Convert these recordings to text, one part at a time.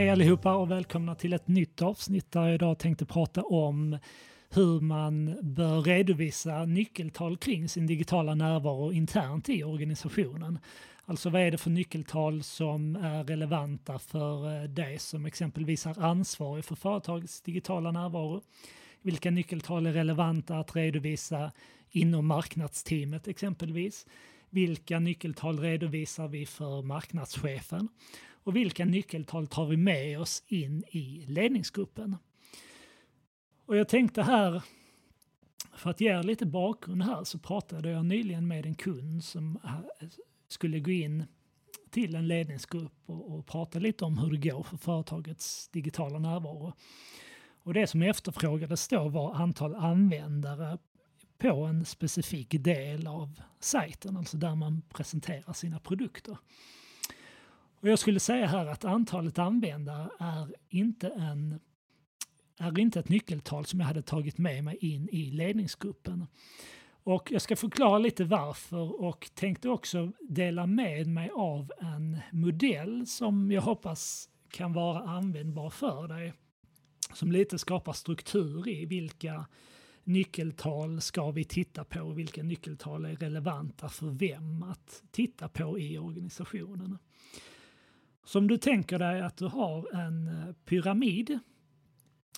Hej allihopa och välkomna till ett nytt avsnitt där jag idag tänkte prata om hur man bör redovisa nyckeltal kring sin digitala närvaro internt i organisationen. Alltså vad är det för nyckeltal som är relevanta för eh, dig som exempelvis är ansvarig för företagets digitala närvaro? Vilka nyckeltal är relevanta att redovisa inom marknadsteamet exempelvis? Vilka nyckeltal redovisar vi för marknadschefen? Och vilka nyckeltal tar vi med oss in i ledningsgruppen? Och jag tänkte här, för att ge er lite bakgrund här, så pratade jag nyligen med en kund som skulle gå in till en ledningsgrupp och, och prata lite om hur det går för företagets digitala närvaro. Och det som efterfrågades då var antal användare på en specifik del av sajten, alltså där man presenterar sina produkter. Och jag skulle säga här att antalet användare är inte, en, är inte ett nyckeltal som jag hade tagit med mig in i ledningsgruppen. Och jag ska förklara lite varför och tänkte också dela med mig av en modell som jag hoppas kan vara användbar för dig. Som lite skapar struktur i vilka nyckeltal ska vi titta på och vilka nyckeltal är relevanta för vem att titta på i organisationen. Så om du tänker dig att du har en eh, pyramid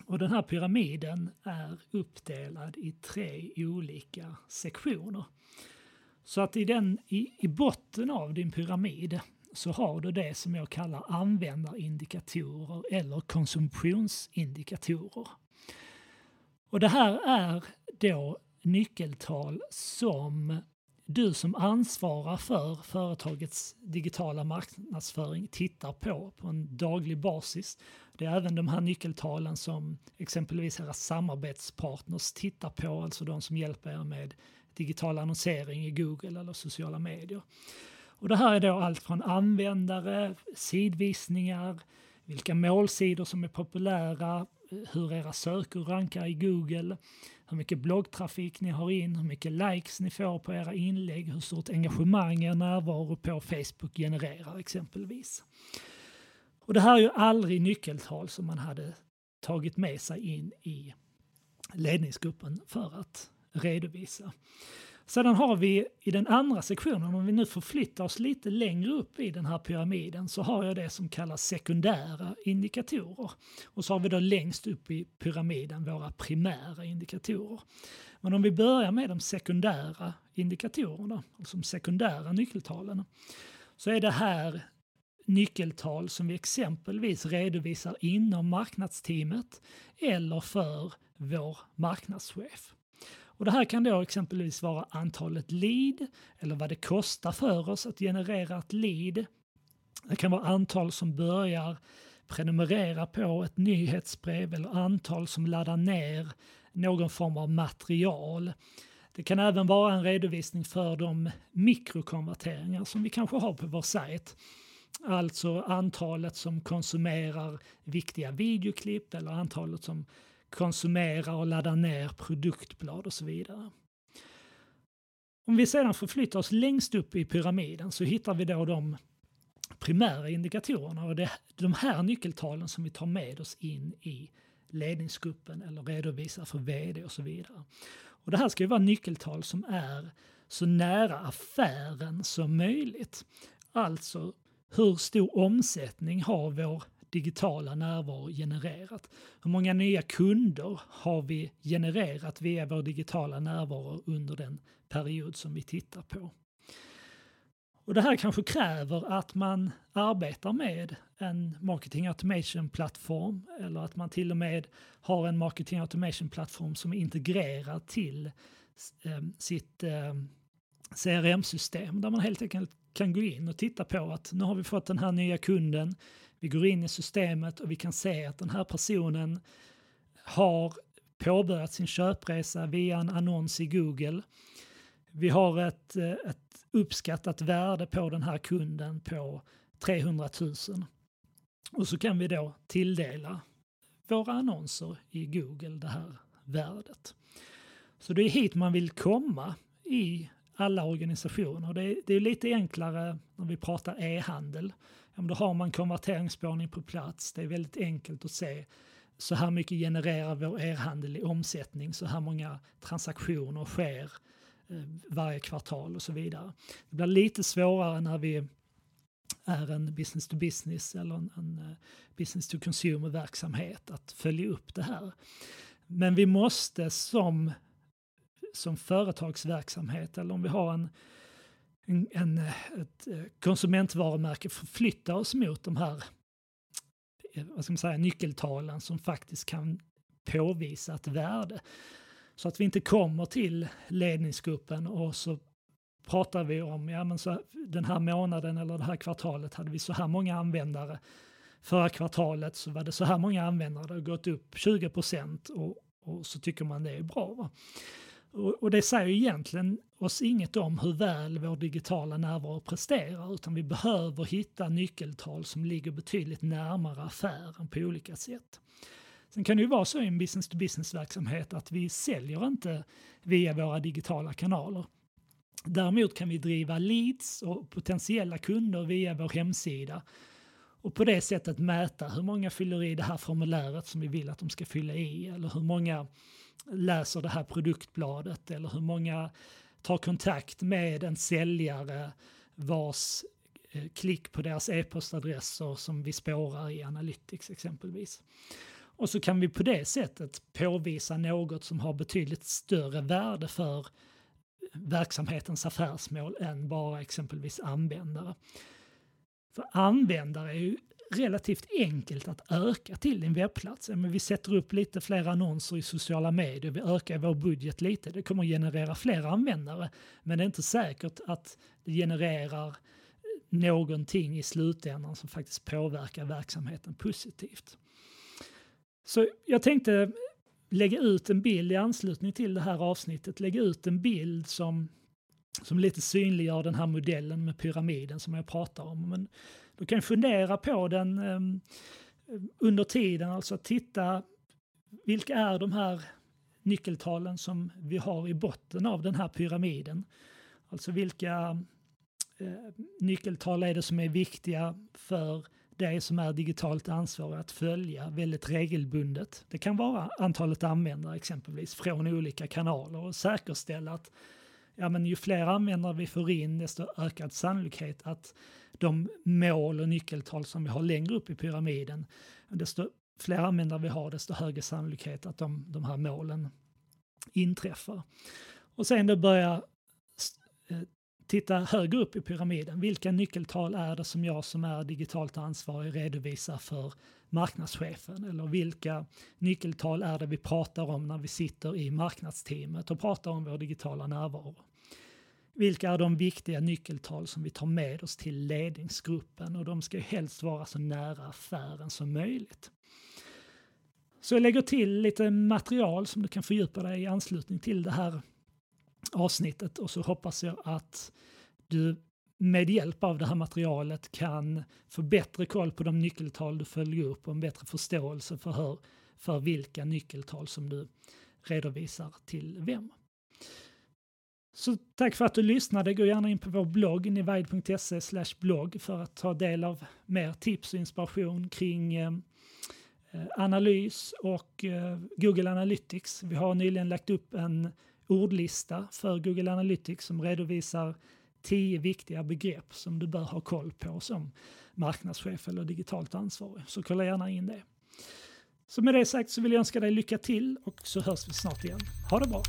och den här pyramiden är uppdelad i tre olika sektioner. Så att i, den, i, i botten av din pyramid så har du det som jag kallar användarindikatorer eller konsumtionsindikatorer. Och det här är då nyckeltal som du som ansvarar för företagets digitala marknadsföring tittar på på en daglig basis. Det är även de här nyckeltalen som exempelvis era samarbetspartners tittar på, alltså de som hjälper er med digital annonsering i Google eller sociala medier. Och det här är då allt från användare, sidvisningar, vilka målsidor som är populära, hur era sökord rankar i Google, hur mycket bloggtrafik ni har in, hur mycket likes ni får på era inlägg, hur stort engagemang er närvaro på Facebook genererar exempelvis. Och det här är ju aldrig nyckeltal som man hade tagit med sig in i ledningsgruppen för att redovisa. Sedan har vi i den andra sektionen, om vi nu förflyttar oss lite längre upp i den här pyramiden, så har jag det som kallas sekundära indikatorer. Och så har vi då längst upp i pyramiden våra primära indikatorer. Men om vi börjar med de sekundära indikatorerna, alltså de sekundära nyckeltalen, så är det här nyckeltal som vi exempelvis redovisar inom marknadsteamet eller för vår marknadschef. Och det här kan då exempelvis vara antalet lead eller vad det kostar för oss att generera ett lead. Det kan vara antal som börjar prenumerera på ett nyhetsbrev eller antal som laddar ner någon form av material. Det kan även vara en redovisning för de mikrokonverteringar som vi kanske har på vår sajt. Alltså antalet som konsumerar viktiga videoklipp eller antalet som konsumera och ladda ner produktblad och så vidare. Om vi sedan förflyttar oss längst upp i pyramiden så hittar vi då de primära indikatorerna och det är de här nyckeltalen som vi tar med oss in i ledningsgruppen eller redovisar för vd och så vidare. Och det här ska ju vara nyckeltal som är så nära affären som möjligt. Alltså hur stor omsättning har vår digitala närvaro genererat? Hur många nya kunder har vi genererat via vår digitala närvaro under den period som vi tittar på? Och det här kanske kräver att man arbetar med en marketing automation-plattform eller att man till och med har en marketing automation-plattform som är integrerad till eh, sitt eh, CRM-system där man helt enkelt kan gå in och titta på att nu har vi fått den här nya kunden, vi går in i systemet och vi kan se att den här personen har påbörjat sin köpresa via en annons i Google. Vi har ett, eh, ett uppskattat värde på den här kunden på 300 000. Och så kan vi då tilldela våra annonser i Google det här värdet. Så det är hit man vill komma i alla organisationer. Det är, det är lite enklare när vi pratar e-handel. ja, då har man konverteringsspårning på plats. Det är väldigt enkelt att se så här mycket genererar vår e-handel i omsättning, så här många transaktioner sker eh, varje kvartal och så vidare. Det blir lite svårare när vi är en business to business eller en, en eh, business to consumer verksamhet att följa upp det här. Men vi måste som, som företagsverksamhet eller om vi har en, en, en ett eh, konsumentvarumärke förflytta oss mot de här eh, vad ska man säga, nyckeltalen som faktiskt kan påvisa ett värde. Så att vi inte kommer till ledningsgruppen och så pratar vi om, ja men så den här månaden eller det här kvartalet hade vi så här många användare. Förra kvartalet så var det så här många användare, det har gått upp 20 procent och, och så tycker man det är bra. Va? Och, och det säger egentligen oss inget om hur väl vår digitala närvaro presterar utan vi behöver hitta nyckeltal som ligger betydligt närmare affären på olika sätt. Sen kan det ju vara så i en business to business verksamhet att vi säljer inte via våra digitala kanaler. Däremot kan vi driva leads och potentiella kunder via vår hemsida och på det sättet mäta hur många fyller i det här formuläret som vi vill att de ska fylla i eller hur många läser det här produktbladet eller hur många tar kontakt med en säljare vars eh, klick på deras e-postadresser som vi spårar i Analytics exempelvis. Och så kan vi på det sättet påvisa något som har betydligt större värde för eh, verksamhetens affärsmål än bara exempelvis användare. För användare är ju relativt enkelt att öka till din webbplats. Men vi sätter upp lite fler annonser i sociala medier, vi ökar vår budget lite. Det kommer generera fler användare, men det är inte säkert att det genererar eh, någonting i slutändan som faktiskt påverkar verksamheten positivt. Så jag tänkte eh, lägga ut en bild i anslutning till det här avsnittet, lägga ut en bild som, som lite synliggör den här modellen med pyramiden som jag pratar om. Men du kan fundera på den ehm, under tiden, alltså titta vilka är de här nyckeltalen som vi har i botten av den här pyramiden. Alltså vilka eh, nyckeltal är det som är viktiga för det som är digitalt ansvarig att följa väldigt regelbundet. Det kan vara antalet användare exempelvis från olika kanaler och säkerställa att ja, men ju fler användare vi får in desto ökad sannolikhet att de mål och nyckeltal som vi har längre upp i pyramiden, desto fler användare vi har desto högre sannolikhet att de, de här målen inträffar. Och sen då börja eh, titta högre upp i pyramiden. Vilka nyckeltal är det som jag som är digitalt ansvarig redovisar för marknadschefen? Eller vilka nyckeltal är det vi pratar om när vi sitter i marknadsteamet och pratar om vår digitala närvaro? Vilka är de viktiga nyckeltal som vi tar med oss till ledningsgruppen? Och de ska ju helst vara så nära affären som möjligt. Så jag lägger till lite material som du kan fördjupa dig i anslutning till det här avsnittet och så hoppas jag att du med hjälp av det här materialet kan få bättre koll på de nyckeltal du följer upp och en bättre förståelse för, hur, för vilka nyckeltal som du redovisar till vem. Så tack för att du lyssnade. Gå gärna in på vår blogg nivide.se blogg för att ta del av mer tips och inspiration kring eh, eh analys och eh, Google Analytics. Vi har nyligen lagt upp en ordlista för Google Analytics som redovisar tio viktiga begrepp som du bör ha koll på som marknadschef eller digitalt ansvarig. Så kolla gärna in det. Så med det sagt så vill jag önska dig lycka till och så hörs vi snart igen. Ha det bra!